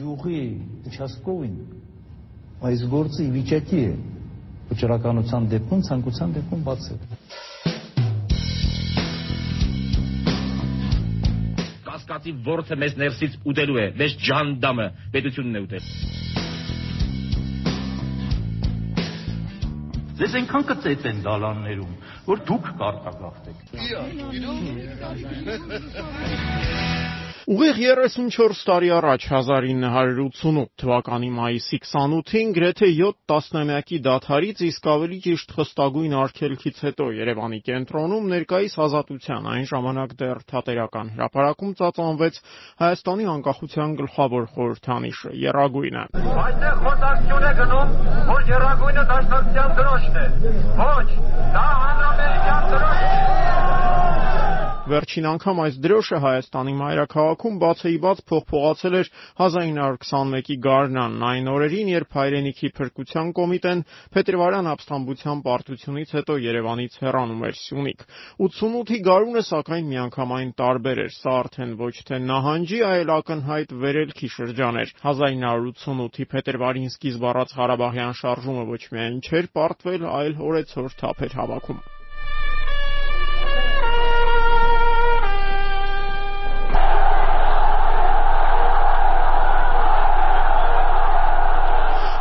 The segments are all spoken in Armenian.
գյուղի участковին այս գործը ի վիճակի է վճռականության դեպքում ցանկության դեպքում բացել։ Կասկածի ворթը մեզ ներսից ուտելու է, մեզ ջանդամը պետությունն է ուտել։ Ձեզ այնքան կծեծ են դալաններում, որ դուք կարտագախտեք։ Իա, իրո՞ք։ Ուղիղ 34 տարի առաջ 1988 թվականի մայիսի 28-ին գրեթե 7 տասնամյակի դադարից իսկ ավելի ճիշտ խստագույն արգելքից հետո Երևանի կենտրոնում ներկայիս ազատության այն ժամանակ դեռ թատերական հրապարակում ծածանվեց Հայաստանի անկախության գլխավոր խորհրդանիշը՝ Եռագույնը։ Այստեղ խոսակցություն է գնում, որ Եռագույնը դաշնակցության դրոշն է։ Ոչ, դա հանրապետության դրոշն է։ Վերջին անգամ այս դրոշը Հայաստանի մայրաքաղաքում բացեիբաց փողփողացել էր 1921-ի գարնանն այն օրերին, երբ հայրենիքի փրկության կոմիտեն փետրվարյան ապստամբության պարտությունից հետո Երևանից հեռանում էր Սյունիք։ 88-ի գարունը սակայն միանգամայն տարբեր էր։ Սա արդեն ոչ թե նահանջի, այլ ակնհայտ վերելքի շրջան էր։ 1988-ի փետրվարին սկիզբ առած Ղարաբաղյան շարժումը ոչ միայն չէր պարտվել, այլ օրեցօր թափ էր հավաքում։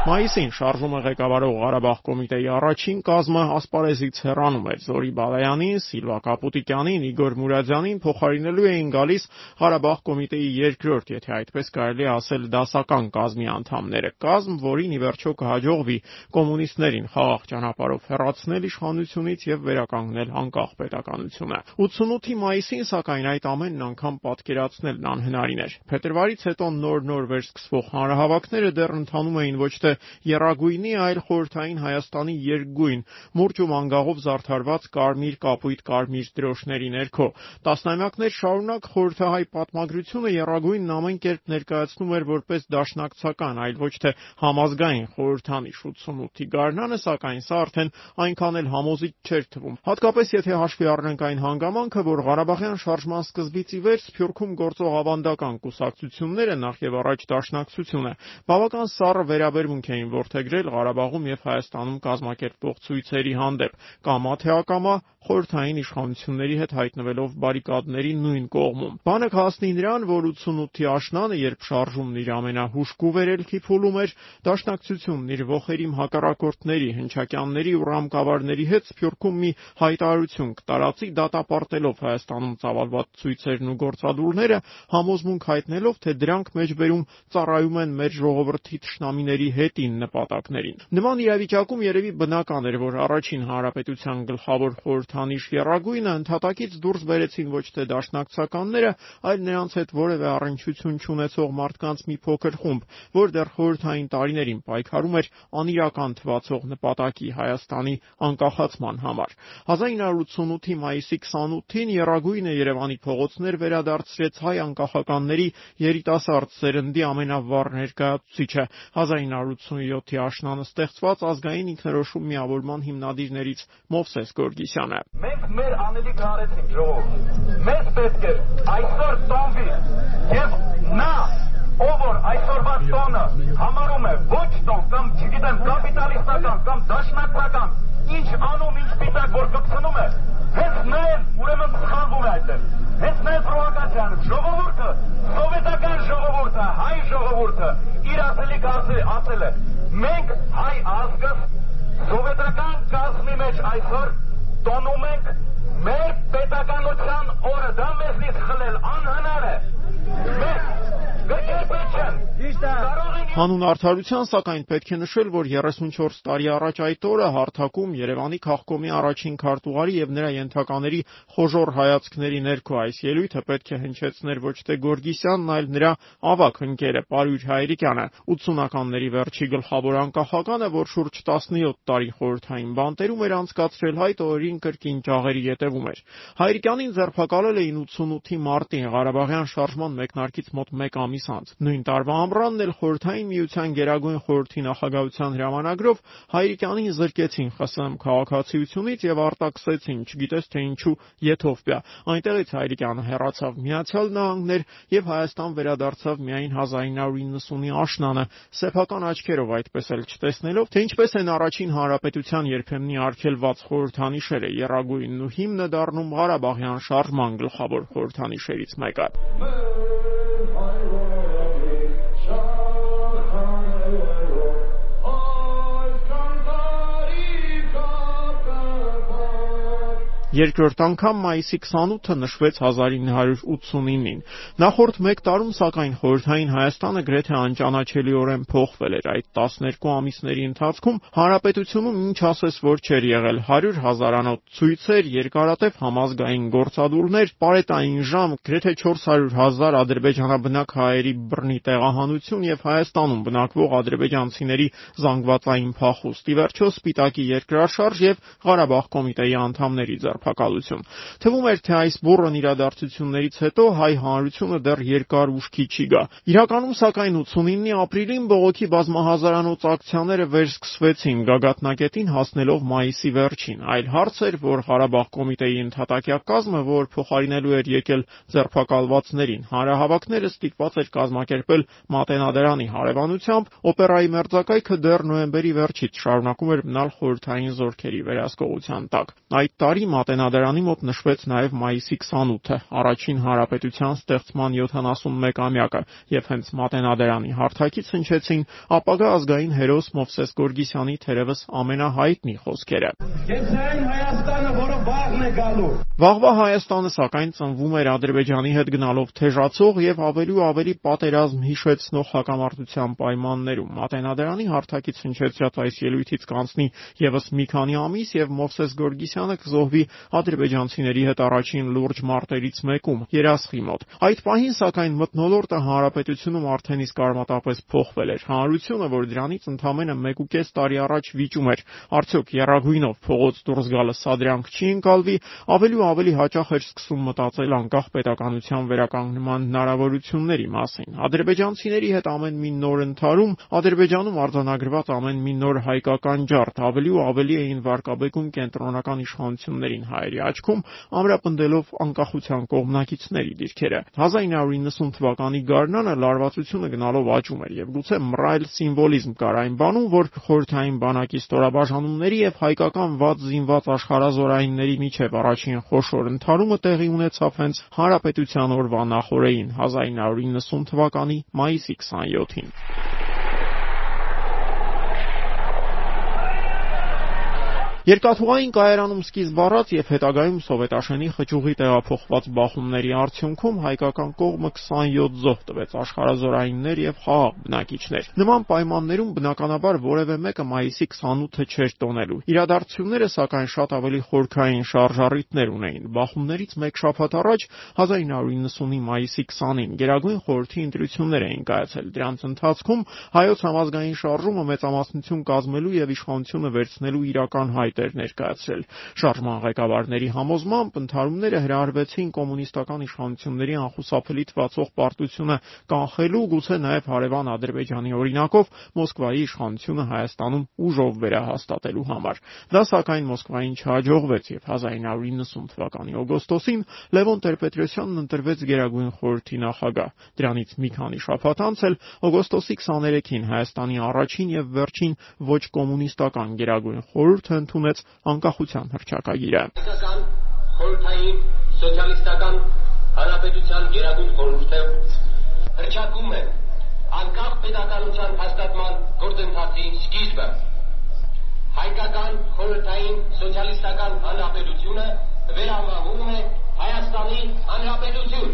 Մայիսին շարժումը ղեկավարող Ղարաբաղ կոմիտեի առաջին կազմը ասպարեզից հեռանում էր։ Զորի Բալայանին, Սիլվա Կապուտիկյանին, Իգոր Մուրադյանին փոխարինելու էին գալիս Ղարաբաղ կոմիտեի երկրորդ, եթե այդպես կարելի ասել, դասական կազմի անդամները։ Կազմ, որին ի վերջո կհաջողվի կոմունիստներին խաղաղ ճանապարհով հեռացնել իշխանությունից եւ վերականգնել անկախ պետականությունը։ 88-ի մայիսին, սակայն, այդ ամենն անգամ պատկերացնելն անհնարին էր։ Փետրվարից հետո նոր-նոր վերսկսվող հանրահավաքները դեռ ընթանում էին ոչ թե Եռագույնի, այլ խորհրդային Հայաստանի երկգույն մուրճ ու մանգաղով զարդարված կարմիր կապույտ կարմիր դրոշների ներքո։ Տասնամյակներ շարունակ խորհրդահայ պատմագրությունը Եռագույնն ամեն կերպ ներկայացնում էր որպես դաշնակցական, այլ ոչ թե համազգային խորհրդանիշ 88-ի գարնանը, սակայն սա արդեն այնքան էլ համոզիչ չէր թվում։ Հատկապես եթե հաշվի առնենք այն հանգամանքը, որ Ղարաբաղյան շարժման սկզբից ի վեր Սփյուռքում գործող ավանդական կուսակցությունները նախ եւ առաջ դաշնակցությունը բավական սառը վերաբերմունք էին որդեգրել Ղարաբաղում եւ Հայաստանում կազմակերպվող ցույցերի հանդեպ, կամա թե ակամա խորհրդային իշխանությունների հետ հայտնվելով բարիկադների նույն կողմում։ Բանը հասնի նրան, որ 88-ի աշնանը, երբ շարժումն իր ամենահուժկու վերելքի փուլում էր, դաշնակցությունն իր ողերիմ հակառակորդների, հնչակյանների ու ռամկավարների հետ Սփյուռքում մի հայտարարություն կտարածի դատապարտելով Հայաստանում ծավալված ցույցերն ու գործադուլները, համոզմունք հայտնելով, թե դրանք մեջբերում ծառայում են մեր ժողովրդի ճշնամիների հետ հետին նպատակներին։ Նման իրավիճակում երևի բնական էր, որ առաջին հանրապետության գլխավոր խորհրդանիշ Եռագույնը ընդհատակից դուրս բերեցին ոչ թե դաշնակցականները, այլ նրանց հետ որևէ առնչություն չունեցող մարդկանց մի փոքր խումբ, որ դեռ խորհրդային տարիներին պայքարում էր անիրական թվացող նպատակի Հայաստանի անկախացման համար։ 1988-ի մայիսի 28-ին Եռագույնը Երևանի փողոցներ վերադարձրեց հայ անկախականների երիտասարդ սերնդի ամենավառ ներկայացուցիչը 1987-ի աշնանը ստեղծված ազգային ինքնորոշում միավորման հիմնադիրներից Մովսես Գորգիսյանը։ Մենք մեր անելիքը արեցինք ժողովուրդ։ Մեզ պետք է այսօր տոնվի եւ նա ով որ այսօրվա տոնը համարում է ոչ տոն կամ չգիտեմ կապիտալիստական կամ դաշնակցական ինչ անում ինչ պիտակ որ կպցնում է հենց նա ուրեմն սխալվում է այդտեղ հենց նա պրովոկացիան ժողովուրդը սովետական ժողովուրդը հայ ժողովուրդը իր ասելիք ասել է մենք հայ ազգը սովետական կազմի մեջ այսօր տոնում ենք մեր պետականության օրը Հանուն արդարության, սակայն պետք է նշել, որ 34 տարի առաջ այդ օրը հարթակում Երևանի քաղկոմի առաջին քարտուղարի եւ նրա ենթակաների խոժոր հայացքների ներքո այս ելույթը պետք է հնչեցներ ոչ թե Գորգիսյանն, այլ նրա ավակ ընկերը Պարույր Հայրիկյանը, 80-ականների վերջի գլխավոր անկախականը, որ շուրջ 17 տարի խորհրդային բանտերում էր անցկացրել հայտ օրերին կրկին ճաղերի ետևում էր։ Հայրիկյանին ձերբակալել էին 88-ի մարտին Ղարաբաղյան շարժման մեկնարկից մոտ 1 ամիս անց։ Նույն տարվա ամռան Իրանն էլ խորհրդային միության Գերագույն խորհրդի նախագահության հրամանագրով Հայրիկյանին զրկեցին ԽՍՀՄ քաղաքացիությունից եւ արտաքսեցին, չգիտես թե ինչու Եթովպիա։ Այնտեղից Հայրիկյանը հեռացավ Միացյալ Նահանգներ եւ Հայաստան վերադարձավ միայն 1990-ի աշնանը, սեփական աչքերով այդպես էլ չտեսնելով, թե ինչպես են առաջին հանրապետության երբեմնի արգելված խորհրդանիշերը երագույնն ու հիմնը դառնում Ղարաբաղյան շարժման գլխավոր խորհրդանիշերից մեկը։ Երկրորդ անգամ մայիսի 28-ը նշվեց 1989-ին։ Նախորդ 1 տարում, սակայն, խորհրդային Հայաստանը գրեթե անճանաչելիորեն փոխվել էր։ Այդ 12 ամիսների ընթացքում հանրապետությունում ինչ ասես որ չէր եղել. 100 հազարանոց ցույցեր, երկարատև համազգային գործադուլներ, պարետային ժամ, գրեթե 400 հազար ադրբեջանաբնակ հայերի բռնի տեղահանություն եւ Հայաստանում բնակվող ադրբեջանցիների զանգվածային փախուստ։ Ի վերջո Սպիտակի երկրաշարժ եւ Ղարաբաղ կոմիտեի անդամների ձեռ ձերբակալություն։ Թվում էր, թե այս բուրըն իրադարձություններից հետո հայ հանրությունը դեռ երկար ուշքի չի գա։ Իրականում, սակայն 89-ի ապրիլին բողոքի բազմահազարանոց ակցիաները վերսկսվեցին գագաթնակետին հասնելով մայիսի վերջին։ Այլ հարց էր, որ Ղարաբաղ կոմիտեի ընդհատակյա կազմը, որ փոխարինելու էր եկել ձերբակալվածներին, հանրահավաքները ստիպված էր կազմակերպել Մատենադարանի հարևանությամբ, օպերայի մերձակայքը դեռ նոյեմբերի վերջից շարունակում էր մնալ խորհրդային զորքերի վերահսկողության տակ։ Այդ տարի Մատենադարանի մոտ նշվեց նաև մայիսի 28-ը՝ առաջին հանրապետության ստեղծման 71-ամյակը, եւ հենց Մատենադարանի հարթակից հնչեցին ապագա ազգային հերոս Մովսես Գորգիսյանի թերևս ամենահայտնի խոսքերը. Կեցային Հայաստանը, որը վաղն է գալու։ Վաղվա Հայաստանը սակայն ծնվում էր Ադրբեջանի հետ գնալով թեժացող եւ ավելի ու ավելի պատերազմ հիշեցնող հակամարտության պայմաններում։ Մատենադարանի հարթակից հնչեցրած այս ելույթից կանցնի եւս մի քանի ամիս եւ Մովսես Գորգիսյանը կզոհվի ադրբեջանցիների հետ առաջին լուրջ մարտերից մեկում՝ Երասխի մոտ։ Այդ պահին, սակայն, մթնոլորտը հանրապետությունում արդեն իսկ արմատապես փոխվել էր։ Հանրությունը, որ դրանից ընդամենը 1.5 տարի առաջ վիճում էր, արդյոք երագույնով փողոց դուրս գալը սադրանք չի ընկալվի, ավելի ու ավելի հաճախ էր սկսում մտածել անկախ պետականության վերականգնման հնարավորությունների մասին։ Ադրբեջանցիների հետ ամեն մի նոր ընթարում Ադրբեջանում արձանագրված ամեն մի նոր հայկական ջարդ ավելի ու ավելի էին վարկաբեկում կենտրոնական իշխանություններին հայերի աչքում, ամրապնդելով անկախության կողմնակիցների դիրքերը։ 1990 թվականի գարնանը լարվածությունը գնալով աճում էր եւ գուցե մռայլ սիմվոլիզմ կար այն բանում, որ խորհրդային բանակի ստորաբաժանումների եւ հայկական վատ զինված աշխարազորայինների միջև առաջին խոշոր ընդհարումը տեղի ունեցավ հենց Հանրապետության օրվա նախօրեին 1990 թվականի մայիսի 27-ին։ Երկաթուղային կայարանում սկիզբ առած եւ հետագայում Սովետաշենի խճուղի տեղափոխված բախումների արդյունքում հայկական կողմը 27 զոհ տվեց աշխարազորայիններ եւ խաղաղ բնակիչներ։ Նման պայմաններում բնականաբար որևէ մեկը մայիսի 28-ը չէր տոնելու։ Իրադարձությունները սակայն շատ ավելի խորքային շարժառիթներ ունեին։ Բախումներից մեկ շաբաթ առաջ 1990-ի մայիսի 20-ին Գերագույն խորհրդի ընտրություններ էին կայացել։ Դրանց ընթացքում հայոց համազգային շարժումը մեծամասնություն կազմելու եւ իշխանությունը վերցնելու իրական հայտ էր ներկայացրել։ Շարժման ղեկավարների համոզմամբ ընդհարումները հրահրվեցին կոմունիստական իշխանությունների անխուսափելի թվացող պարտությունը կանխելու, գուցե նաև հարևան Ադրբեջանի օրինակով Մոսկվայի իշխանությունը Հայաստանում ուժով վերահաստատելու համար։ Դա սակայն Մոսկվային չհաջողվեց եւ 1990 թվականի օգոստոսին Լևոն Տեր-Պետրոսյանն ընտրվեց Գերագույն խորհրդի նախագահ։ Դրանից մի քանի շաբաթ անց էլ օգոստոսի 23-ին Հայաստանի առաջին եւ վերջին ոչ կոմունիստական Գերագույն խորհուրդը ընդունեց ընդունեց անկախության հռչակագիրը։ Խորհրդային սոցիալիստական հանրապետության Գերագույն խորհուրդը հռչակում է անկախ պետականության հաստատման գործընթացի սկիզբը։ Հայկական խորհրդային սոցիալիստական հանրապետությունը վերանվանվում է Հայաստանի հանրապետություն։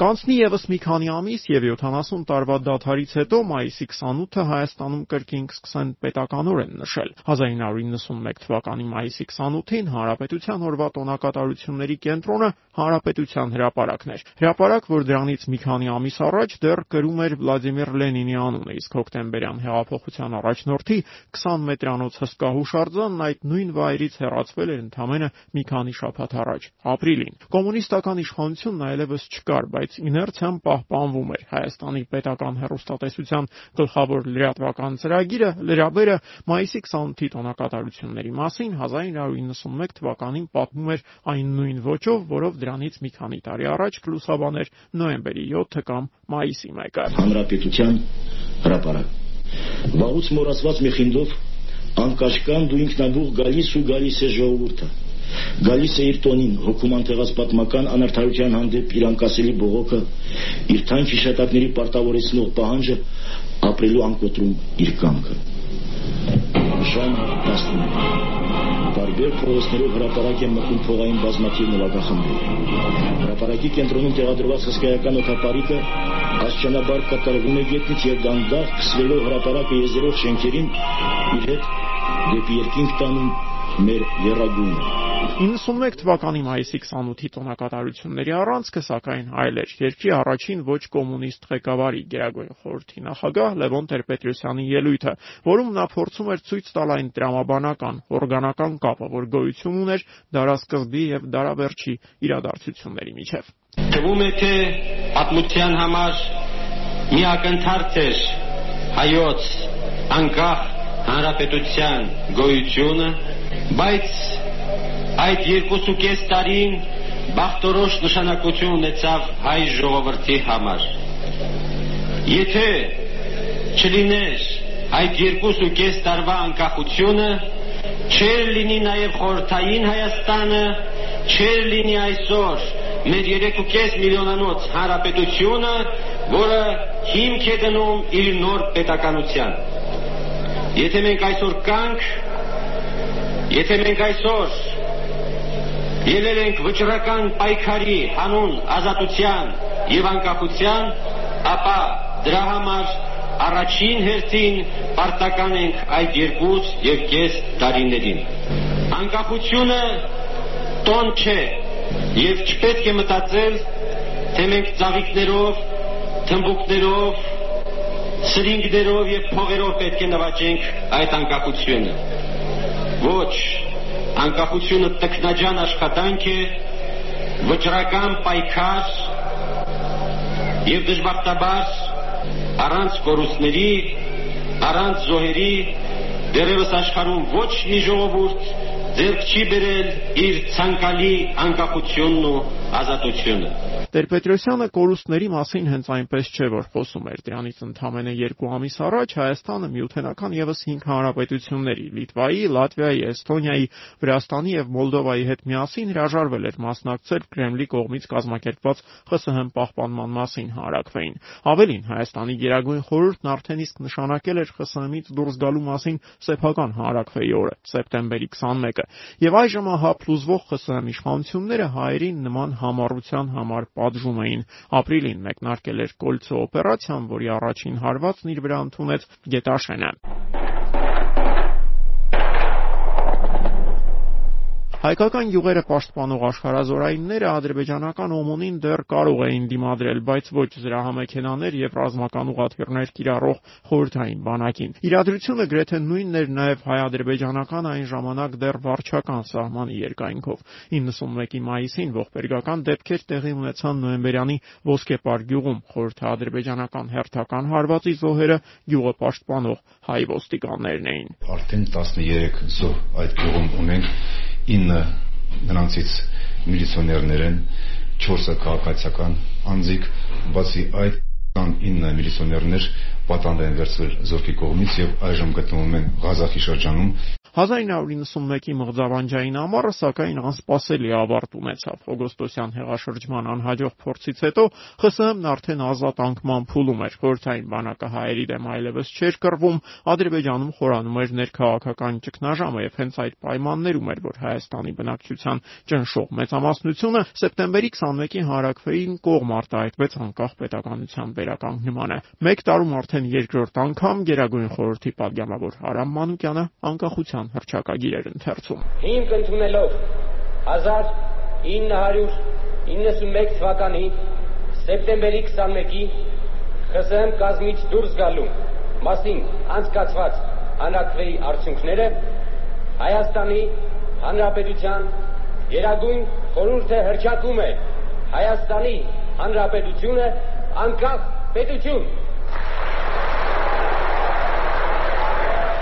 Կանցնի եւս մի քանի ամիս եւ 70 տարվա դադարից հետո մայիսի 28-ը Հայաստանում կրկին կսկսեն պետականորեն նշել։ 1991 թվականի մայիսի 28-ին Հանրապետության օրվա տոնակատարությունների կենտրոնը Հանրապետության հրապարակն էր։ Հրապարակ, որ դրանից մի քանի ամիս առաջ դեռ կրում էր Վլադիմիր Լենինի անունը, իսկ հոկտեմբերյան հեղափոխության առաջնորդի 20 մետրանոց հսկա հուշարձանն այդ նույն վայրից հեռացվել էր ընդամենը մի քանի շաբաթ առաջ, ապրիլին։ Կոմունիստական իշխանությունն այլևս չկար, բայց բայց իներցիան պահպանվում էր։ Հայաստանի պետական հեռուստատեսության գլխավոր լրատվական ծրագիրը լրաբերը մայիսի 28-ի տոնակատարությունների մասին 1991 թվականին պատմում էր այն նույն ոճով, որով դրանից մի քանի տարի առաջ կլուսաբաներ նոյեմբերի 7-ը կամ մայիսի 1-ը։ Հանրապետության հրապարակ։ Վաղուց մոռացված մի խինդով անկաշկան դու ինքնաբուխ գալիս ու գալիս է ժողովուրդը գալիս է իր տոնին հոգուման տեղած պատմական անարդարության հանդեպ իր անկասելի բողոքը իր թանկ հիշատակների պարտավորեցնող պահանջը ապրելու անկոտրում իր կամքը Ժանը 19 Բարբեր փողոցներով հրապարակ են մտնում փողային բազմաթիվ նվագախմբեր։ Հրապարակի կենտրոնում տեղադրված հսկայական օթապարիկը աստիճանաբար կատարվում է գետնից եւ դանդաղ քսվելով հրապարակը եզերող շենքերին իր հետ դեպի երկինք տանում մեր երագույնը։ 91 թվականի մայիսի 28-ի տոնակատարությունների առանցքը սակայն այլ էր։ Երկրի առաջին ոչ կոմունիստ ղեկավարի Գերագույն խորհրդի նախագահ Լևոն Տեր-Պետրոսյանի ելույթը, որում նա փորձում էր ցույց տալ այն տրամաբանական, օրգանական կապը, որ գոյություն ուներ դարաշրջանի եւ դարավերջի իրադարձությունների միջև։ Թվում է թե պատմության համար մի ակնթարթ էր հայոց անկախ հանրապետության գոյությունը, բայց Այդ երկուսուկես տարին բախտորոշ նշանակություն ունեցավ հայ ժողովրդի համար։ Եթե չլիներ այդ երկուսուկես տարվա անկախությունը, չեր լինի նաև խորթային Հայաստանը, չեր լինի այսօր մեր 3.5 միլիոնանոց հանրապետությունը, որը հիմք է դնում իր նոր պետականության։ Եթե մենք այսօր կանք, եթե մենք այսօր ելել ենք վճռական պայքարի հանուն ազատության եւ անկախության, ապա դրա համար առաջին հերթին պարտական ենք այդ երկուս եւ կես տարիներին։ Անկախությունը տոն չէ եւ չպետք է մտածել, թե մենք ծաղիկներով, թմբուկներով, սրինգներով եւ փողերով պետք է նվաճենք այդ անկախությունը։ Ոչ, անկախությունը տքնաջան աշխատանք է, վճռական պայքար եւ դժբախտաբար առանց կորուստների, առանց զոհերի դերևս աշխարհում ոչ մի ժողովուրդ ձեռք չի բերել իր ցանկալի անկախությունն ու ազատությունը։ Տեր-Պետրոսյանը կորուստների մասին հենց այնպես չէ, որ խոսում էր դրանից ընդամենը երկու ամիս առաջ Հայաստանը միութենական եւս 5 հանրապետությունների՝ Լիտվայի, Լատվիայի, Էստոնիայի, Վրաստանի եւ Մոլդովայի հետ միասին հրաժարվել էր մասնակցել Կրեմլի կողմից կազմակերպված ԽՍՀՄ պահպանման մասին հանրակրվեին։ Ավելին, Հայաստանի Գերագույն խորհուրդն արդեն իսկ նշանակել էր ԽՍՀՄ-ից դուրս գալու մասին սեփական հանրակրվեի օրը՝ սեպտեմբերի 21-ը, եւ այժմ ահա փլուզվող ԽՍՀՄ իշխանությունները հայերին նման համառության համար պատժում էին։ Ապրիլին մեկնարկել էր Կոլցո օպերացիան, որի առաջին հարվածն իր վրա ընդունեց Գետաշենը։ Հայկական յուղերը պաշտպանող աշխարհազորայինները ադրբեջանական օմոնին դեռ կարող էին դիմադրել, բայց ոչ զրահամեքենաներ եւ ռազմական ուղաթիռներ կիրառող խորհրդային բանակին։ Իրադրությունը գրեթե նույնն էր նաեւ հայ-ադրբեջանական այն ժամանակ դեռ վարչական սահմանի երկայնքով։ 91-ի մայիսին ողբերգական դեպքեր տեղի ունեցան նոյեմբերյանի Ոսկեպար գյուղում խորհրդա-ադրբեջանական հերթական հարվածի զոհերը գյուղը պաշտպանող հայ ոստիկաններն էին։ Արդեն 13 զոհ այդ գյուղում ունենք 9 նրանցից միլիցիոներներ են, 4-ը քաղաքացիական անձիկ, բացի այդ 29 միլիցիոներներ պատանդ են վերցվել զորքի կողմից եւ այժմ գտնվում են Ղազախի շրջանում 1991-ի մղձավանջային ամառը, սակայն, անսպասելի ավարտ ունեցավ։ Օգոստոսյան հեղաշրջման անհաջող փորձից հետո ԽՍՀՄ-ն արդեն ազատ անկման փուլում էր։ Խորհրդային բանակը հայերի դեմ այլևս չէր կռվում, Ադրբեջանում խորանում էր ներքաղաքական ճգնաժամը, եւ հենց այդ պայմաններում էր, որ Հայաստանի բնակչության ճնշող մեծամասնությունը սեպտեմբերի 21-ի հանրակրվեին կողմ արտահայտվեց անկախ պետականության վերականգնմանը։ Մեկ տարում արդեն երկրորդ անգամ Գերագույն խորհրդի պատգամավոր Արամ Մանուկյանը անկախության Հանրապետության հռչակագիր էր ընթերցում։ Հիմք ընդունելով 1991 թվականի սեպտեմբերի 21-ի ԽՍՀՄ կազմից դուրս գալու մասին անցկացված հանրակրվեի արդյունքները Հայաստանի Հանրապետության Գերագույն խորհուրդը հրճակում է Հայաստանի հանրապետությունը անկախ պետություն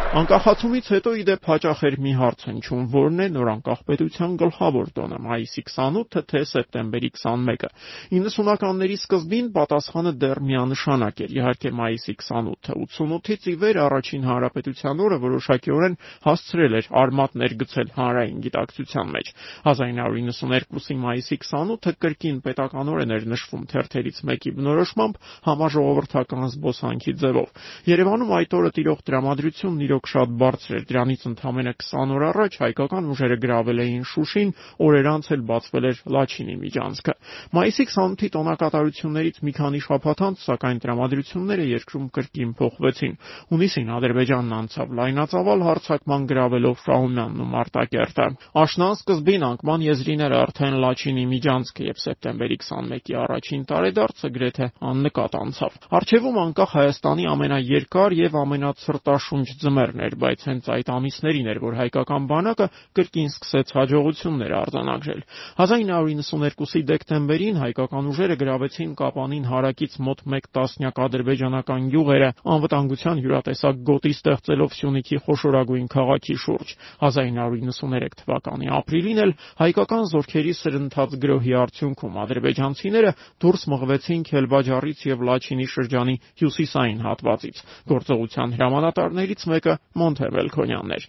Անկախացումից հետո ի դեպ հաճախ էր մի հարց հնչում, որն է նոր անկախ պետության գլխավոր տոնը՝ մայիսի 28-ը թե սեպտեմբերի 21-ը։ 90-ականների սկզբին պատասխանը դեռ միանշանակ էր։ Իհարկե մայիսի 28-ը 88-ից ի վեր առաջին հանրապետության օրը որոշակիորեն հասցրել էր արմատներ գցել հանրային գիտակցության մեջ։ 1992-ի մայիսի 28-ը կրկին պետականորեն էր նշվում թերթերից մեկի բնորոշմամբ համաժողովրդական զբոսանքի ձևով։ Երևանում այդ օրը տիրող տրամադրությունն իրոք շատ բարձր էր։ Դրանից ընդամենը 20 օր առաջ հայկական ուժերը գրավել էին Շուշին, օրեր անց էլ բացվել էր Լաչինի միջանցքը։ Մայիսի 28-ի տոնակատարություններից մի քանի շաբաթ անց, սակայն տրամադրությունները երկրում կրկին փոխվեցին։ Հունիսին Ադրբեջանն անցավ լայնածավալ հարձակման գրավելով Շահումյանն ու Մարտակերտը։ Աշնան սկզբին անկման եզրին էր արդեն Լաչինի միջանցքը եւ սեպտեմբերի 21-ի առաջին տարեդարձը գրեթե աննկատ անցավ։ Արչեվում անկախ Հայաստանի ամենաերկար եւ ամենացրտաշունչ ձմեռ ամառն էր, բայց հենց այդ ամիսներին էր, որ հայկական բանակը կրկին սկսեց հաջողություններ արձանագրել։ 1992-ի դեկտեմբերին հայկական ուժերը գրավեցին Կապանին հարակից մոտ 1 տասնյակ ադրբեջանական գյուղերը, անվտանգության հյուրատեսակ գոտի ստեղծելով Սյունիքի խոշորագույն քաղաքի շուրջ։ 1993 թվականի ապրիլին էլ հայկական զորքերի սրընթաց գրոհի արդյունքում ադրբեջանցիները դուրս մղվեցին Քելբաջարից եւ Լաչինի շրջանի հյուսիսային հատվածից։ Գործողության հրամանատարներից մեկը Մոնթե Մելքոնյանն էր։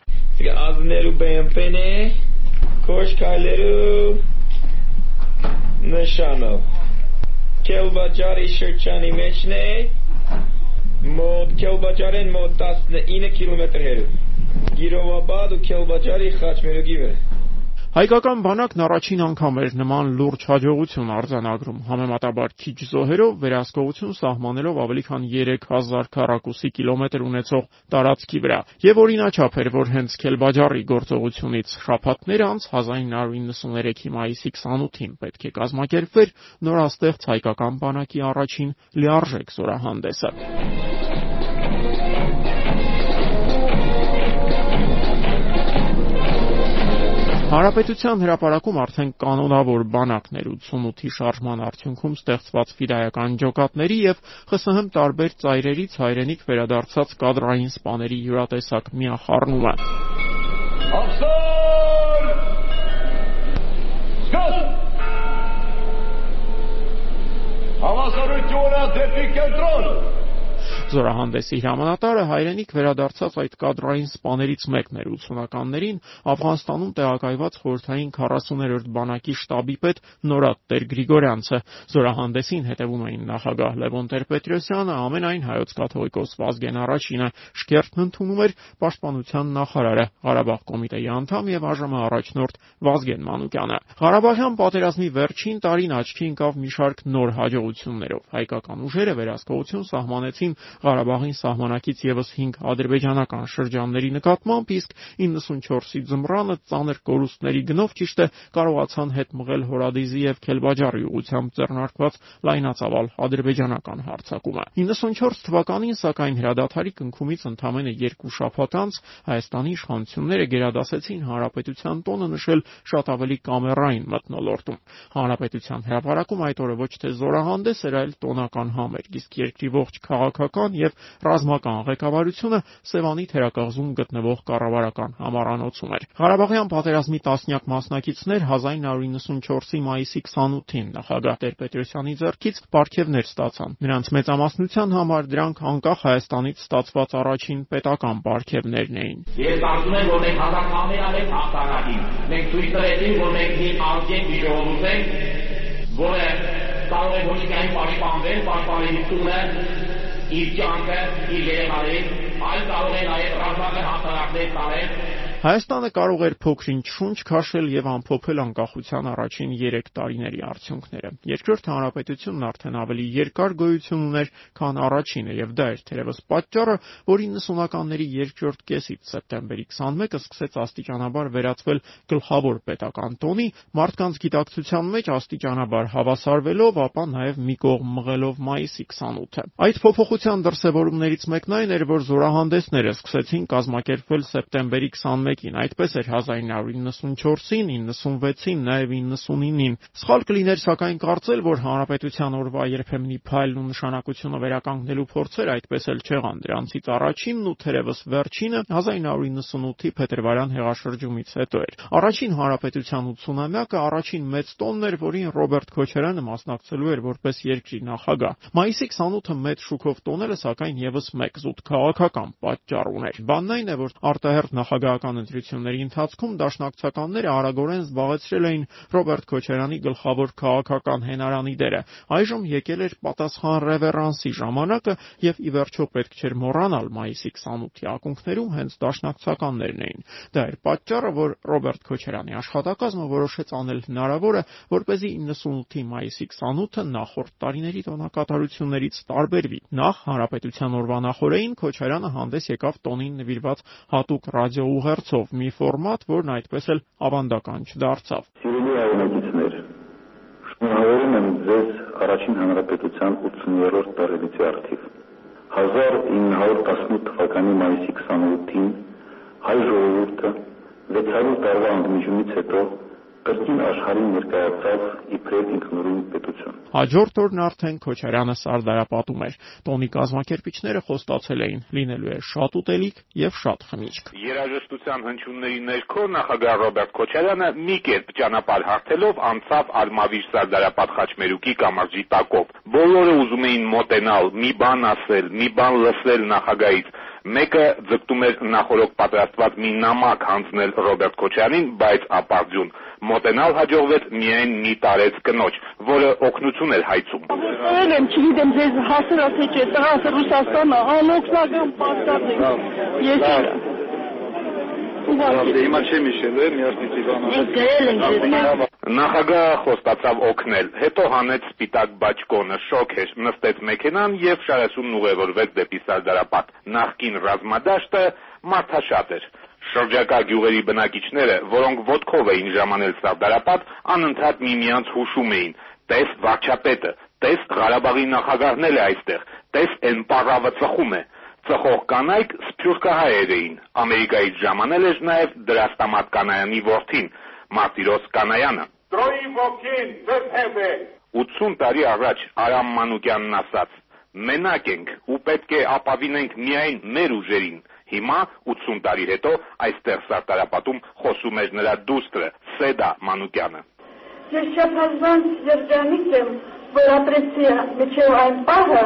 Ազներու BMP-ն է Կոշկալերու նշանով Քելբաջարի շրջանի մեջն է մոտ Քելբաջարեն մոտ 19 կիլոմետր հեռու Գիրովաբադ ու Քելբաջարի խաչմերուկի վրա Հայկական բանակն առաջին անգամ էր նման լուրջ հաջողություն արձանագրում, համեմատաբար քիչ զոհերով վերահսկողություն սահմանելով ավելի քան 3000 քառակուսի կիլոմետր ունեցող տարածքի վրա։ Եվ օրինաչափ էր, որ հենց Քելբաջարի գործողությունից շաբաթներ անց 1993-ի մայիսի 28-ին պետք է կազմակերպվեր նորաստեղծ հայկական բանակի առաջին լիարժեք զորահանդեսը։ Հանրապետության հրապարակում արդեն կանոնավոր բանակներ 88-ի շարժման արդյունքում ստեղծված ֆիդայական ջոկատների եւ ԽՍՀՄ տարբեր ծայրերից հայրենիք վերադարձած կադրային սպաների յուրատեսակ միախառնումը։ Հավասարությունը դեպի կենտրոն! Զորահանդեսի հրամանատարը հայրենիք վերադարձած այդ կադրային սպաներից մեկն էր. 80-ականներին Աֆղանստանում տեղակայված խորհրդային 40-րդ բանակի շտաբի պետ Նորադ Տեր Գրիգորյանցը։ Զորահանդեսին հետևում էին նախագահ Լևոն Տեր-Պետրոսյանը, ամենայն հայոց կաթողիկոս Վազգեն Առաջինը, Շքերթն ընդունում էր պաշտպանության նախարարը, Ղարաբաղ կոմիտեի անդամ եւ ԱԺՄ առաջնորդ Վազգեն Մանուկյանը։ Ղարաբաղյան պատերազմի վերջին տարին աչքի ընկավ մի շարք նոր հաջողություններով։ Հայկական ուժերը վերահսկողություն սահմանեցին Ղարաբաղին սահմանակից եւս 5 ադրբեջանական շրջանների նկատմամբ, իսկ 94-ի ձմռանը ծանր կորուստների գնով ճիշտ է կարողացան հետ մղել Հորադիզի եւ Քելբաջարի ուղությամբ ձեռնարկված լայնածավալ ադրբեջանական հարձակումը։ 94 թվականին սակայն հրադադարի կնքումից ընդամենը 2 շաբաթ անց Հայաստանի իշխանությունները գերադասեցին հանրապետության տոնը նշել շատ ավելի կամերային մթնոլորտում։ Հանրապետության հրապարակում այդ օրը ոչ թե զորահանդես էր, այլ տոնական համերգ, իսկ երկրի ողջ քաղաքական քաղաքական եւ ռազմական ղեկավարությունը Սևանի թերակղզում գտնվող կառավարական համառանոցում էր։ Ղարաբաղյան պատերազմի տասնյակ մասնակիցներ 1994-ի մայիսի 28-ին նախագահ Տեր-Պետրոսյանի ձեռքից պարգևներ ստացան։ Նրանց մեծամասնության համար դրանք անկախ Հայաստանից ստացված առաջին պետական պարգևներն էին։ Ես կարծում եմ, որ մենք հազար ամենամեծ հաղթանակին մենք ցույց տվեցինք, որ մենք մի անկեն մի ժողովուրդ ենք, որը կարող է ոչ միայն պաշտպանվել, պաշտպանելիությունը իր կյանքը, իր երեխաներին, այլ կարող է նաև ռազմական հաստատակներ տարել Հայաստանը կարող էր փոքրինչ շունչ քաշել եւ ամփոփել անկախության առաջին 3 տարիների արդյունքները։ Երկրորդ հանրապետությունն արդեն ավելի երկար գոյություն ուներ, քան առաջինը եւ դա էր թերևս պատճառը, որ 90-ականների երկրորդ կեսից սեպտեմբերի 21-ը սկսեց աստիճանաբար վերածվել գլխավոր պետական տոնի, մարդկանց գիտակցության մեջ աստիճանաբար հավասարվելով, ապա նաեւ մի կողմ մղելով մայիսի 28-ը։ Այդ փոփոխության դրսևորումներից մեկն այն էր, որ զորահանդեսները սկսեցին կազմակերպվել սեպտեմբերի 91-ին, այդպես էր 1994-ին, 96-ին, նաև 99-ին։ Սխալ կլիներ սակայն կարծել, որ հանրապետության օրվա երբեմնի փայլն ու նշանակությունը վերականգնելու փորձեր այդպես էլ չեղան։ Դրանցից առաջինն ու թերևս վերջինը 1998-ի փետրվարյան հեղաշրջումից հետո էր։ Առաջին հանրապետության 80-ամյակը առաջին մեծ տոնն էր, որին Ռոբերտ Քոչարյանը մասնակցելու էր որպես երկրի նախագահ։ Մայիսի 28-ը մեծ շուկով տոները սակայն եւս մեկ զուտ քաղաքական պատճառ ուներ։ Բանն այն է, որ արտահերթ նախագահական ընտրությունների ընթացքում դաշնակցականները արագորեն զբաղեցրել էին Ռոբերտ Քոչարյանի գլխավոր քաղաքական հենարանի դերը։ Այժմ եկել էր պատասխան ռևերանսի ժամանակը եւ ի վերջո պետք չէր մոռանալ մայիսի 28-ի ակունքներում հենց դաշնակցականներն էին։ Դա էր պատճառը, որ Ռոբերտ Քոչարյանի աշխատակազմը որոշեց անել հնարավորը, որ เป զի 98-ի մայիսի 28-ը նախորդ տարիների տոնակատարություններից տարբերվի։ Նախ հանրապետության օրվա նախորդին Քոչարյանը հանդես եկավ տոնին նվիրված հատուկ ռադիոուղերձով, մի ֆորմատ, որն այդպես էլ ավանդական չդարձավ։ Սիրելի հայրենակիցներ, շնորհավորում եմ ձեզ առաջին հանրապետության 80-րդ տարելիցի արդիվ։ 1918 թվականի մայիսի 28-ին հայ ժողովուրդը 600 տարվա ընդմիջումից հետո կրկին աշխարհին ներկայացավ իբրև ինքնուրույն պետություն։ Հաջորդ օրն արդեն Քոչարյանը սարդարապատում էր։ Տոնի կազմակերպիչները խոստացել էին՝ լինելու է շատ ուտելիք եւ շատ խմիչք։ Երաժշտության հնչյունների ներքո նախագահ Ռոբերտ Քոչարյանը մի կերպ ճանապարհ հարթելով անցավ Արմավիր սարդարապատ խաչմերուկի կամրջի տակով։ Բոլորը ուզում էին մոտենալ, մի բան ասել, մի բան լսել նախագահից Մեկը ձգտում էր նախորոք պատրաստված մի նամակ հանձնել Ռոբերտ Քոչարյանին, բայց ապարդյուն։ Մոտենալ հաջողվեց միայն մի տարեց կնոջ, որը օգնություն էր հայցում։ Ասել եմ, չգիտեմ, ձեզ հասել թե չէ, տղաս Ռուսաստանը անօգնական պատկած է։ Ես Դե հիմա չեմ հիշել, միասնից Իվանը։ Գրել ենք Նախագահը խոստացավ օգնել, հետո հանեց սպիտակ բաճկոնը, շոք էր, նստեց մեքենան եւ շարասունն ուղևորվեց դեպի Սարդարապատ։ Նախկին ռազմադաշտը մարդաշատ էր։ Շրջակա գյուղերի բնակիչները, որոնք ոտքով էին ժամանել Սարդարապատ, անընդհատ միմյանց հուշում էին. «Տես վարչապետը, տես Ղարաբաղի նախագահն էլ է այստեղ, տես այն պարավը ծխում է»։ Ծխող կանայք սփյուռքահայեր էին։ Ամերիկայից ժամանել էր նաև Դրաստամատ Կանայանի որդին, Մարտիրոս Կանայանը։ Տրոյի ոգին ձեզ հետ է։ 80 տարի առաջ Արամ Մանուկյանն ասաց. «Մենակ ենք ու պետք է ապավինենք միայն մեր ուժերին»։ Հիմա 80 տարի հետո այստեղ Սարտարապատում խոսում էր նրա դուստրը Սեդա Մանուկյանը։ Ես շփազանց երջանիկ եմ, որ ապրեցի միջև այն պահը,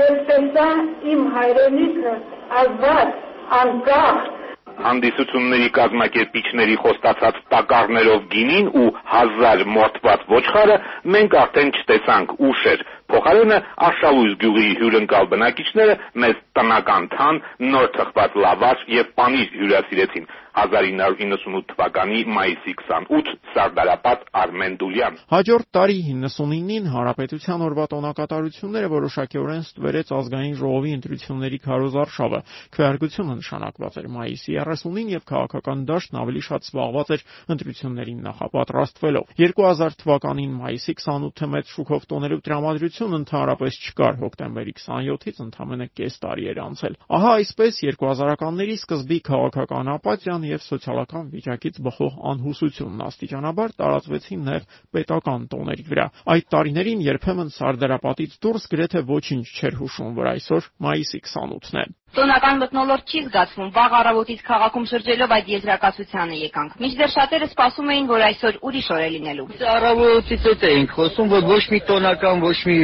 երբ տեսա իմ հայրենիքը ազատ, անկախ, հանդիսությունների կազմակերպիչների խոստացած տակառներով գինին ու հազար մորթված ոչխարը մենք արդեն չտեսանք ուշ էր փոխարենը Արշալույս գյուղի հյուրընկալ բնակիչները մեզ տնական թան, նոր թխված լավաշ եւ պանիր հյուրասիրեցին։ 1998 թվականի մայիսի 28 Սարդարապատ Արմեն Դուլյան։ Հաջորդ տարի 99-ին Հանրապետության օրվա տոնակատարությունները որոշակիորեն ստվերեց ազգային ժողովի ընտրությունների քարոզարշավը։ Քվեարկությունը նշանակված էր մայիսի 30-ին եւ քաղաքական դաշտն ավելի շատ զբաղված էր ընտրություններին նախապատրաստվելով։ 2000 թվականին մայիսի 28-ը մեծ շուկով տոներու տրամադրություն ընդհանրապես չկար հոկտեմբերի 27-ից ընդամենը կես տարի էր անցել։ Ահա այսպես 2000-ականների սկզբի քաղաքական ապաթիան եւ սոցիալական վիճակից բխող անհուսությունն աստիճանաբար տարածվեցին նաեւ պետական տոների վրա։ Այդ տարիներին երբեմն Սարդարապատից դուրս գրեթե ոչինչ չէր հուշում, որ այսօր մայիսի 28-ն է։ Տոնական մտնոլորտ չի զգացվում։ Վաղ առավոտից քաղաքում շրջելով այդ եզրակացությանը եկանք։ Մինչդեռ շատերը սպասում էին, որ այսօր ուրիշ օր է լինելու։ Առավոտից հետ էինք խոսում, որ ոչ մի տոնական, ոչ մի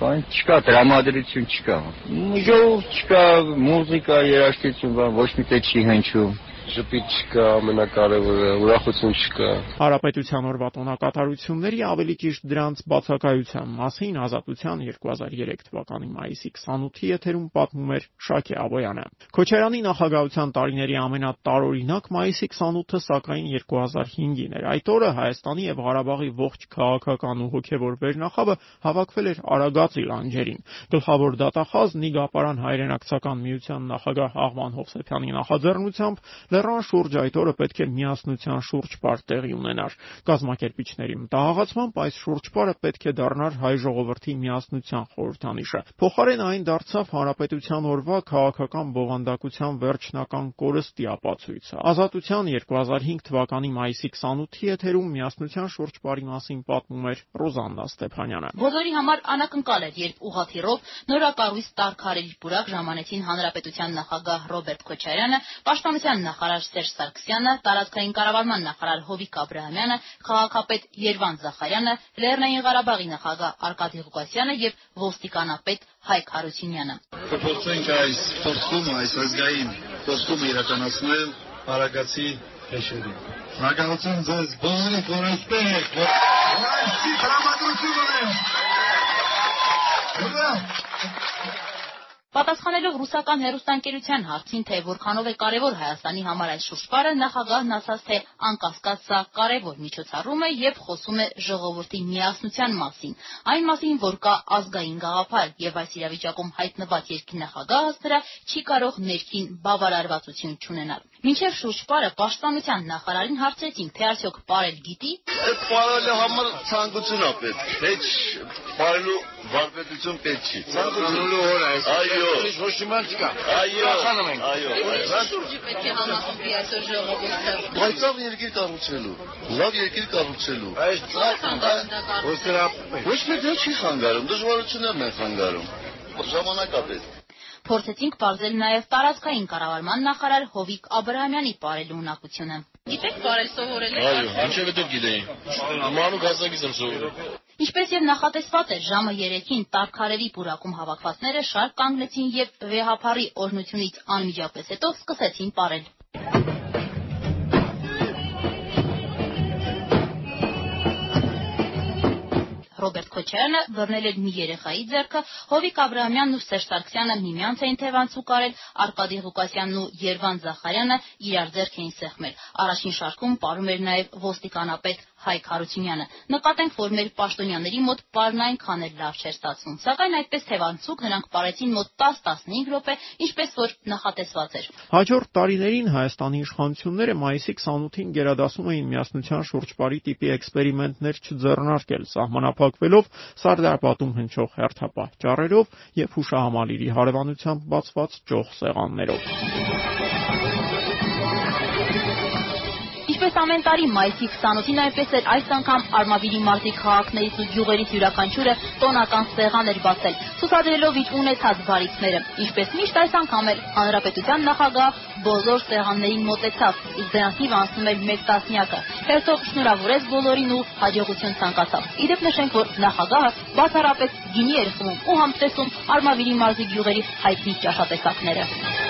բան չկա, դրամատրություն չկա։ Ժողով չկա, մուզիկա, երաժշտություն, բան ոչ մի տեղ չի հնչում ժպիտ չկա, ամենակարևորը, ուրախություն չկա։ Հարապետության օրվա տոնակատարությունների ավելի ճիշտ դրանց բացակայության մասին Ազատության 2003 թվականի մայիսի 28-ի եթերում պատմում էր Շակե Աբոյանը։ Քոչարյանի նախագահության տարիների ամենատարօրինակ մայիսի 28-ը սակայն 2005-ին էր։ Այդ օրը Հայաստանի եւ Ղարաբաղի ողջ քաղաքական ու հոգեվոր վերնախավը հավաքվել էր Արագածի լանջերին։ Գլխավոր դատախազ Նիգապարան հայրենակցական միության նախագահ Աղման Հովսեփյանի նախաձեռնությամբ Լեռան շուրջ այդ օրը պետք է միասնության շուրջպար տեղի ունենար։ Կազմակերպիչների մտահղացմամբ այս շուրջպարը պետք է դառնար հայ ժողովրդի միասնության խորհրդանիշը։ Փոխարեն այն դարձավ հանրապետության օրվա քաղաքական բովանդակության վերջնական կորստի ապացույցը։ Ազատության 2005 թվականի մայիսի 28-ի եթերում միասնության շուրջպարի մասին պատմում էր Ռոզաննա Ստեփանյանը։ Բոլորի համար անակնկալ էր, երբ ուղաթիռով նորակառույց Տար-Քարերի պուրակ ժամանեցին հանրապետության նախագահ Ռոբերտ Քոչարյանը, պաշտպանության նախարար Սերժ Սարգսյանը, տարածքային կառավարման նախարար Հովիկ Աբրահամյանը, քաղաքապետ Երվանդ Զախարյանը, Լեռնային Ղարաբաղի նախագահ Արկադի Ղուկասյանը եւ ոստիկանապետ Հայկ Հարությունյանը։ Կփորձենք այս փորձումը, այս ազգային փորձումը իրականացնել Արագացի հեշերին։ Շնորհակալություն ձեզ բոլորիդ, որ այստեղ եք, որ այսի տրամադրություն ունեն։! Պատասխանելով ռուսական հերոստանգերության հարցին, թե որքանով է կարևոր Հայաստանի համար այս շուրջպարը, նախագահն ասաց, թե անկասկած սա կարևոր միջոցառում է եւ խոսում է ժողովրդի միասնության մասին, այն մասին, որ կա ազգային գաղափար եւ այս իրավիճակում հայտնված երկրի նախագահը դրա չի կարող ներքին բավարարվածություն չունենալ։ Մինչև շուրջպարը պաշտպանության նախարարին հարցրեցինք, թե արդյոք ապարել գիտի։ Այդ ապարելու համար ցանկություն է պետք, ոչ ապարելու վարպետություն պետք չի։ Ցանկությունելու հոր այս։ Այո։ Ոչ իման չկա։ Այո։ Խանում ենք։ Այո։ Շուրջի պետք է համախմբի այսօր ժողովուրդը։ Բայց երկիր կառուցելու, լավ երկիր կառուցելու։ Այս ոչ մի դեր չի խանգարում, դժվարություններն են խանգարում։ Ժամանակա պետք Փորձեցինք բարձել նաև տարածքային կառավարման նախարար Հովիկ Աբրահամյանի ապարելու ունակությունը։ Գիտեք ապարել սովորել եք։ Այո, դուք գիտեի։ Մանուկ հասակից եմ սովորել։ Ինչպես եւ նախատեսված էր, ժամը 3-ին Տարքարերի բուրակում հավաքվածները շարք կանգնեցին եւ վեհապարի օրնությունից անմիջապես հետո սկսեցին ապարել։ Ռոբերտ Քոչարյանը բռնել էր մի երեխայի ձեռքը, Հովիկ Աբրահամյանն ու Սերժ Սարգսյանը միմյանց էին թևանցուկ արել, Արկադի Ղուկասյանն ու Երվանդ Զախարյանը իրար ձեռք էին սեղմել։ Առաջին շարքում պարում էր նաև ոստիկանապետ Հայկ Հարությունյանը։ Նկատենք, որ մեր պաշտոնյաների մոտ պարն այնքան էլ լավ չէր ստացվում։ Սակայն այդպես թևանցուկ նրանք պարեցին մոտ 10-15 րոպե, ինչպես որ նախատեսված էր։ Հաջորդ տարիներին Հայաստանի իշխանությունները մայիսի 28-ին գերադասում էին միասնության շուրջպարի տիպի էքսպերիմենտներ չձեռնարկել, սահմանափակվելով Սարդարպատում հնչող հերթապահ ճառերով եւ հուշահամալիրի հարևանությամբ բացված ճոխ սեղաններով։ Ինչպես ամեն տարի մայիսի 28-ին այնպես էլ այս անգամ Արմավիրի մարտի քաղաքներից ու գյուղերից յուրաքանչյուրը տոնական սեղան էր բացել, ցուցադրելով իր ունեցած բարիքները։ Ինչպես միշտ այս անգամ էլ հանրապետության նախագահ բոլոր սեղաններին մոտեցավ, իսկ դրանցիվ անցնում էր մեկ տասնյակը։ Հերթով շնորհավորեց բոլորին ու հաջողություն ցանկացավ։ Իդեպ նշենք, որ նախագահը բացառապես գինի էր խմում ու համտեսում Արմավիրի մարզի գյուղերի հայտնի ճաշատեսակները։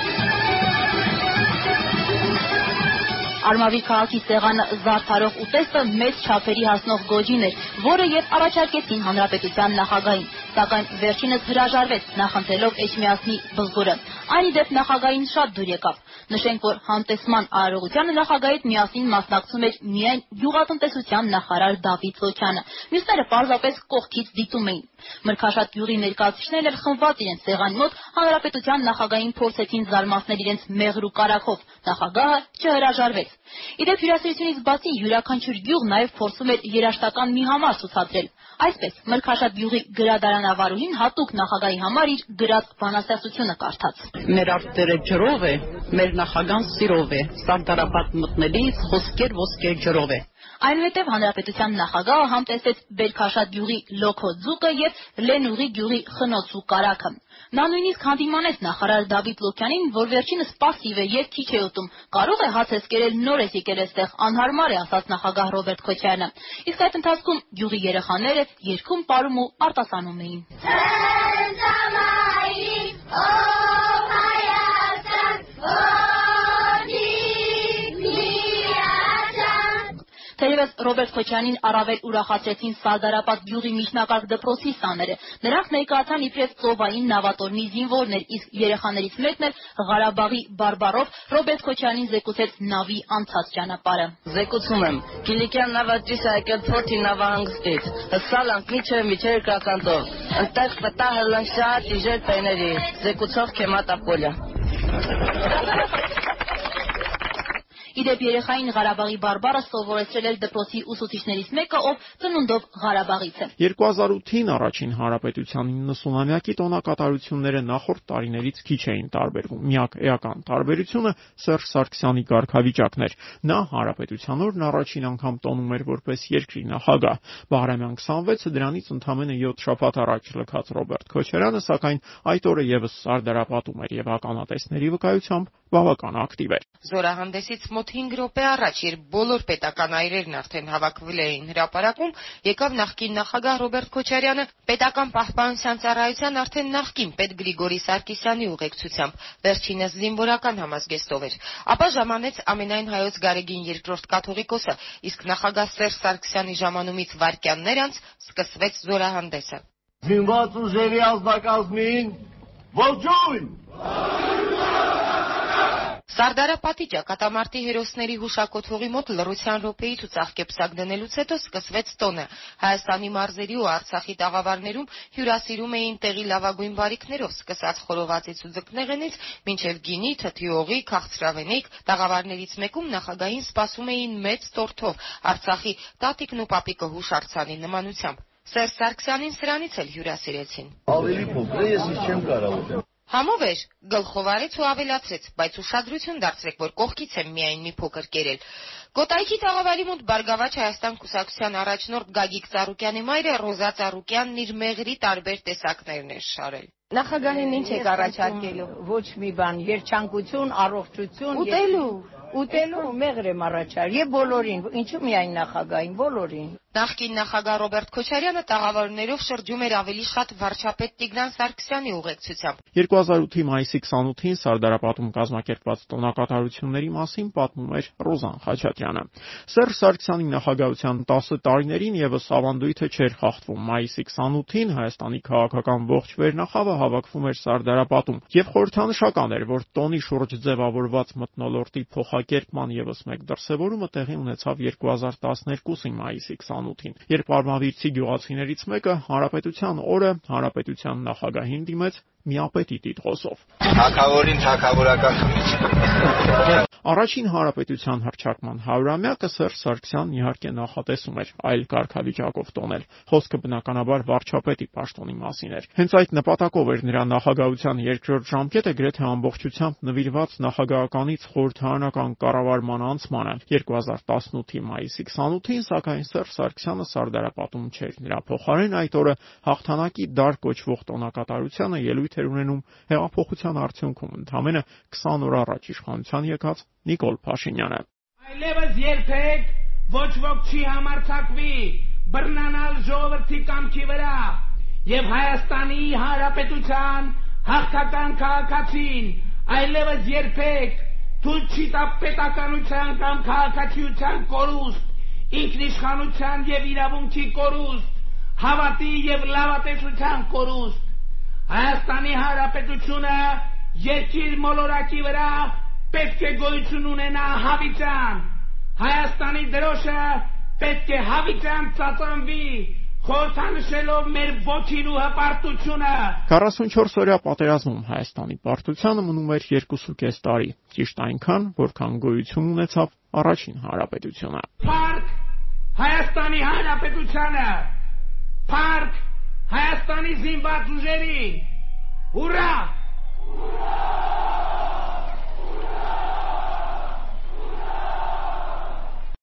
Արմավիր քաղաքի սեղանը զարդարող ուտեստը մեծ չափերի հասնող գոջին էր, որը եւ առաջարկեցին հանրապետության նախագահին, սակայն վերջինս հրաժարվեց նախընտրելով Էջմիածնի բզգուրը։ Այն իդեպ նախագահին շատ դուր եկավ։ Նշենք, որ համտեսման արարողությանը նախագահից միասին մասնակցում էր միայն գյուղատնտեսության նախարար Դավիթ Սոչյանը։ Մյուսները պարզապես կողքից դիտում էին։ Մրգաշատ գյուղի ներկայացուցիչներն էլ խմբված իրենց սեղանի մոտ հանրապետության նախագահին փորձեցին զարմացնել իրենց մեղրու կարակով։ Նախագահը չհրաժարվեց։ Իդեպ հյուրասիրությունից բացի յուրաքանչյուր գյուղ նաև փորձում էր երաշտական մի համար ցուցադրել։ Այսպես Մրգաշատ գյուղի գրադարանավարուհին հատուկ նախագահի համար իր գրած բանաստեղծությունը կարդաց։ Մեր արտերը ջրով է, մեր նախագահան սիրով է, Սարդարապատ մտնելիս խոսքեր ոսկեր ջրով է։ Այնուհետև հանրապետության նախագահը համտեսեց Բերքաշատ գյուղի լոքո ձուկը եւ Լենուղի գյուղի խնոցու կարագը։ Նա նույնիսկ հանդիմանեց նախարար Դավիթ Լոկյանին, որ վերջինս пассив է եւ քիչ է ուտում։ Կարող է հացես կերել նոր է եկել այստեղ, անհարմար է, ասաց նախագահ Ռոբերտ Քոչարյանը։ Իսկ այդ ընթացքում գյուղի երեխաները երգում, պարում ու արտասանում էին։ Ով Թերևս Ռոբերտ Քոչյանին առավել ուրախացրեցին Սարդարապատ գյուղի միջնակարգ դպրոցի սաները։ Նրանք ներկայացան իբրև ծովային նավատորմի զինվորներ, իսկ երեխաներից մեկն էլ Ղարաբաղի բարբառով Ռոբերտ Քոչյանին զեկուցեց նավի անցած ճանապարհը։ Զեկուցում եմ, Կիլիկյան նավաճիշտ եկել Փորտի նավահանգստից։ Հսալանք միջև միջև կականտով։ Ընտեղ վտահը լանշատ իժեր տեների։ Զեկուցող Քեմատ Ապոլյա։ Իդեպ երեխային Ղարաբաղի բարբառը սովորեցրել էր դպրոցի ուսուցիչներից մեկը, ով ծնունդով Ղարաբաղից է։ 2008-ին առաջին հանրապետության 90-ամյակի տոնակատարությունները նախորդ տարիներից քիչ էին տարբերվում։ Միակ էական տարբերությունը Սերժ Սարգսյանի կարգավիճակն էր։ Նա հանրապետության օրն առաջին անգամ տոնում էր որպես երկրի նախագահ։ Բահրամյան 26-ը դրանից ընդամենը 7 շաբաթ առաջ լքած Ռոբերտ Քոչարյանը, սակայն այդ օրը եւս սարդարապատում էր եւ ականատեսների վկայությամբ բավական ակտիվ էր։ Զորահանդեսից մոտ 5 րոպե առաջ, երբ բոլոր պետական այրերն արդեն հավաքվել էին հրապարակում, եկավ նախկին նախագահ Ռոբերտ Քոչարյանը պետական պահպանության ծառայության արդեն նախկին պետ Գրիգորի Սարգսյանի ուղեկցությամբ, վերջինս զինվորական համազգեստով էր։ Ապա ժամանեց ամենայն հայոց Գարեգին երկրորդ կաթողիկոսը, իսկ նախագահ Սերժ Սարգսյանի ժամանումից վայրկյաններ անց սկսվեց զորահանդեսը։ Զինված ուժերի ազնագազմին ողջույն։ Սարդարապատի ճակատամարտի հերոսների հուշակոթողի մոտ լռության րոպեից ու ծաղկեպսակ դնելուց հետո սկսվեց տոնը։ Հայաստանի մարզերի ու Արցախի տաղավարներում հյուրասիրում էին տեղի լավագույն բարիկներով, սկսած խորովածից ու ձկնեղենից, մինչև գինի, թթի օղի, քաղցրավենիք, տաղավարներից մեկում նախագահին սպասում էին մեծ տորթով Արցախի տատիկն ու պապիկը հուշարձանի նմանությամբ։ Սերժ Սարգսյանին սրանից էլ հյուրասիրեցին։ Ավելի փոքր ես չեմ կարող։ Համով էր, գլխով արեց ու ավելացրեց, բայց ուշադրություն դարձրեք, որ կողքից եմ միայն մի փոքր կերել։ Կոտայքի տաղավարի մոտ Բարգավաճ Հայաստան կուսակցության առաջնորդ Գագիկ Ծառուկյանի մայրը Ռոզա Ծառուկյանն իր մեղրի տարբեր տեսակներն էր շարել։ Նախագահին ինչ եք առաջարկելու։ Ոչ մի բան, երջանկություն, առողջություն, ուտելու ուտելու մեղր եմ առաջար եւ բոլորին, ինչու միայն նախագահին, բոլորին։ Նախկին նախագահ Ռոբերտ Քոչարյանը տաղավարներով շրջում էր ավելի շատ վարչապետ Տիգրան Սարգսյանի ուղեկցությամբ։ 2008-ի մայիսի 28-ին Սարդարապատում կազմակերպված տոնակատարությունների մասին պատմում էր Ռոզան Խաչատրյանը։ Սերժ Սարգսյանի նախագահության 10 տարիներին եւս ավանդույթը չէր խախտվում։ Մայիսի 28-ին Հայաստանի քաղաքական ողջ վերնախավը հավաքվում էր Սարդարապատում եւ խորհրդանշական էր, որ տոնի շուրջ ձևավորված մտնոլորտի փոխակերպման եւս մեկ դրսեւորումը տեղի ունեցավ 2012-ի մայիսի 28-ին, երբ արմավիրցի գյուղացիներից մեկը Հանրապետության օրը Հանրապետության նախագահին դիմեց միապետի տիտղոսով։ Թակավորին թակավորական խմիչք։ Առաջին հանրապետության հրճակման 100-ամյակը Սերժ Սարգսյանն իհարկե նախատեսում էր այլ կարգավիճակով տոնել։ Խոսքը բնականաբար վարչապետի պաշտոնի մասին էր։ Հենց այդ նպատակով էր նրա նախագահության երկրորդ ժամկետը գրեթե ամբողջությամբ նվիրված նախագահականից խորհրդարանական կառավարման անցմանը։ 2018-ի մայիսի 28-ին սակայն Սերժ Սարգսյանը սարդարապատում չէր։ Նրա փոխարեն այդ օրը հաղթանակի դար կոչվող տոնակատարությանը ելույթ էր ունենում հեղափոխության արդյունքում ընդամենը 20 օր առաջ իշխանության եկած Նիկոլ Փաշինյանը։ Այլևս երբեք ոչ ոք չի համարցակվի բռնանալ ժողովրդի կամքի վրա եւ Հայաստանի Հանրապետության հաղթական քաղաքացին այլևս երբեք թույլ չի տա պետականության կամ քաղաքացիության կորուստ ինքնիշխանության եւ իրավունքի կորուստ հավատի եւ լավատեսության կորուստ Հայաստանի Հանրապետությունը երկիր մոլորակի վրա պետք է գոյություն ունենա հավիտյան։ Հայաստանի դրոշը պետք է հավիտյան ծածանվի, խորհրդանշելով մեր ոգին ու հպարտությունը։ 44 օրյա պատերազմում Հայաստանի պարտությունը մնում էր 2.5 տարի, ճիշտ այնքան, որքան գոյություն ունեցավ առաջին հանրապետությունը։ Փառք Հայաստանի Հանրապետությանը։ Փառք Հայաստանի զինված ուժերի։ Ուրա! Ուրա!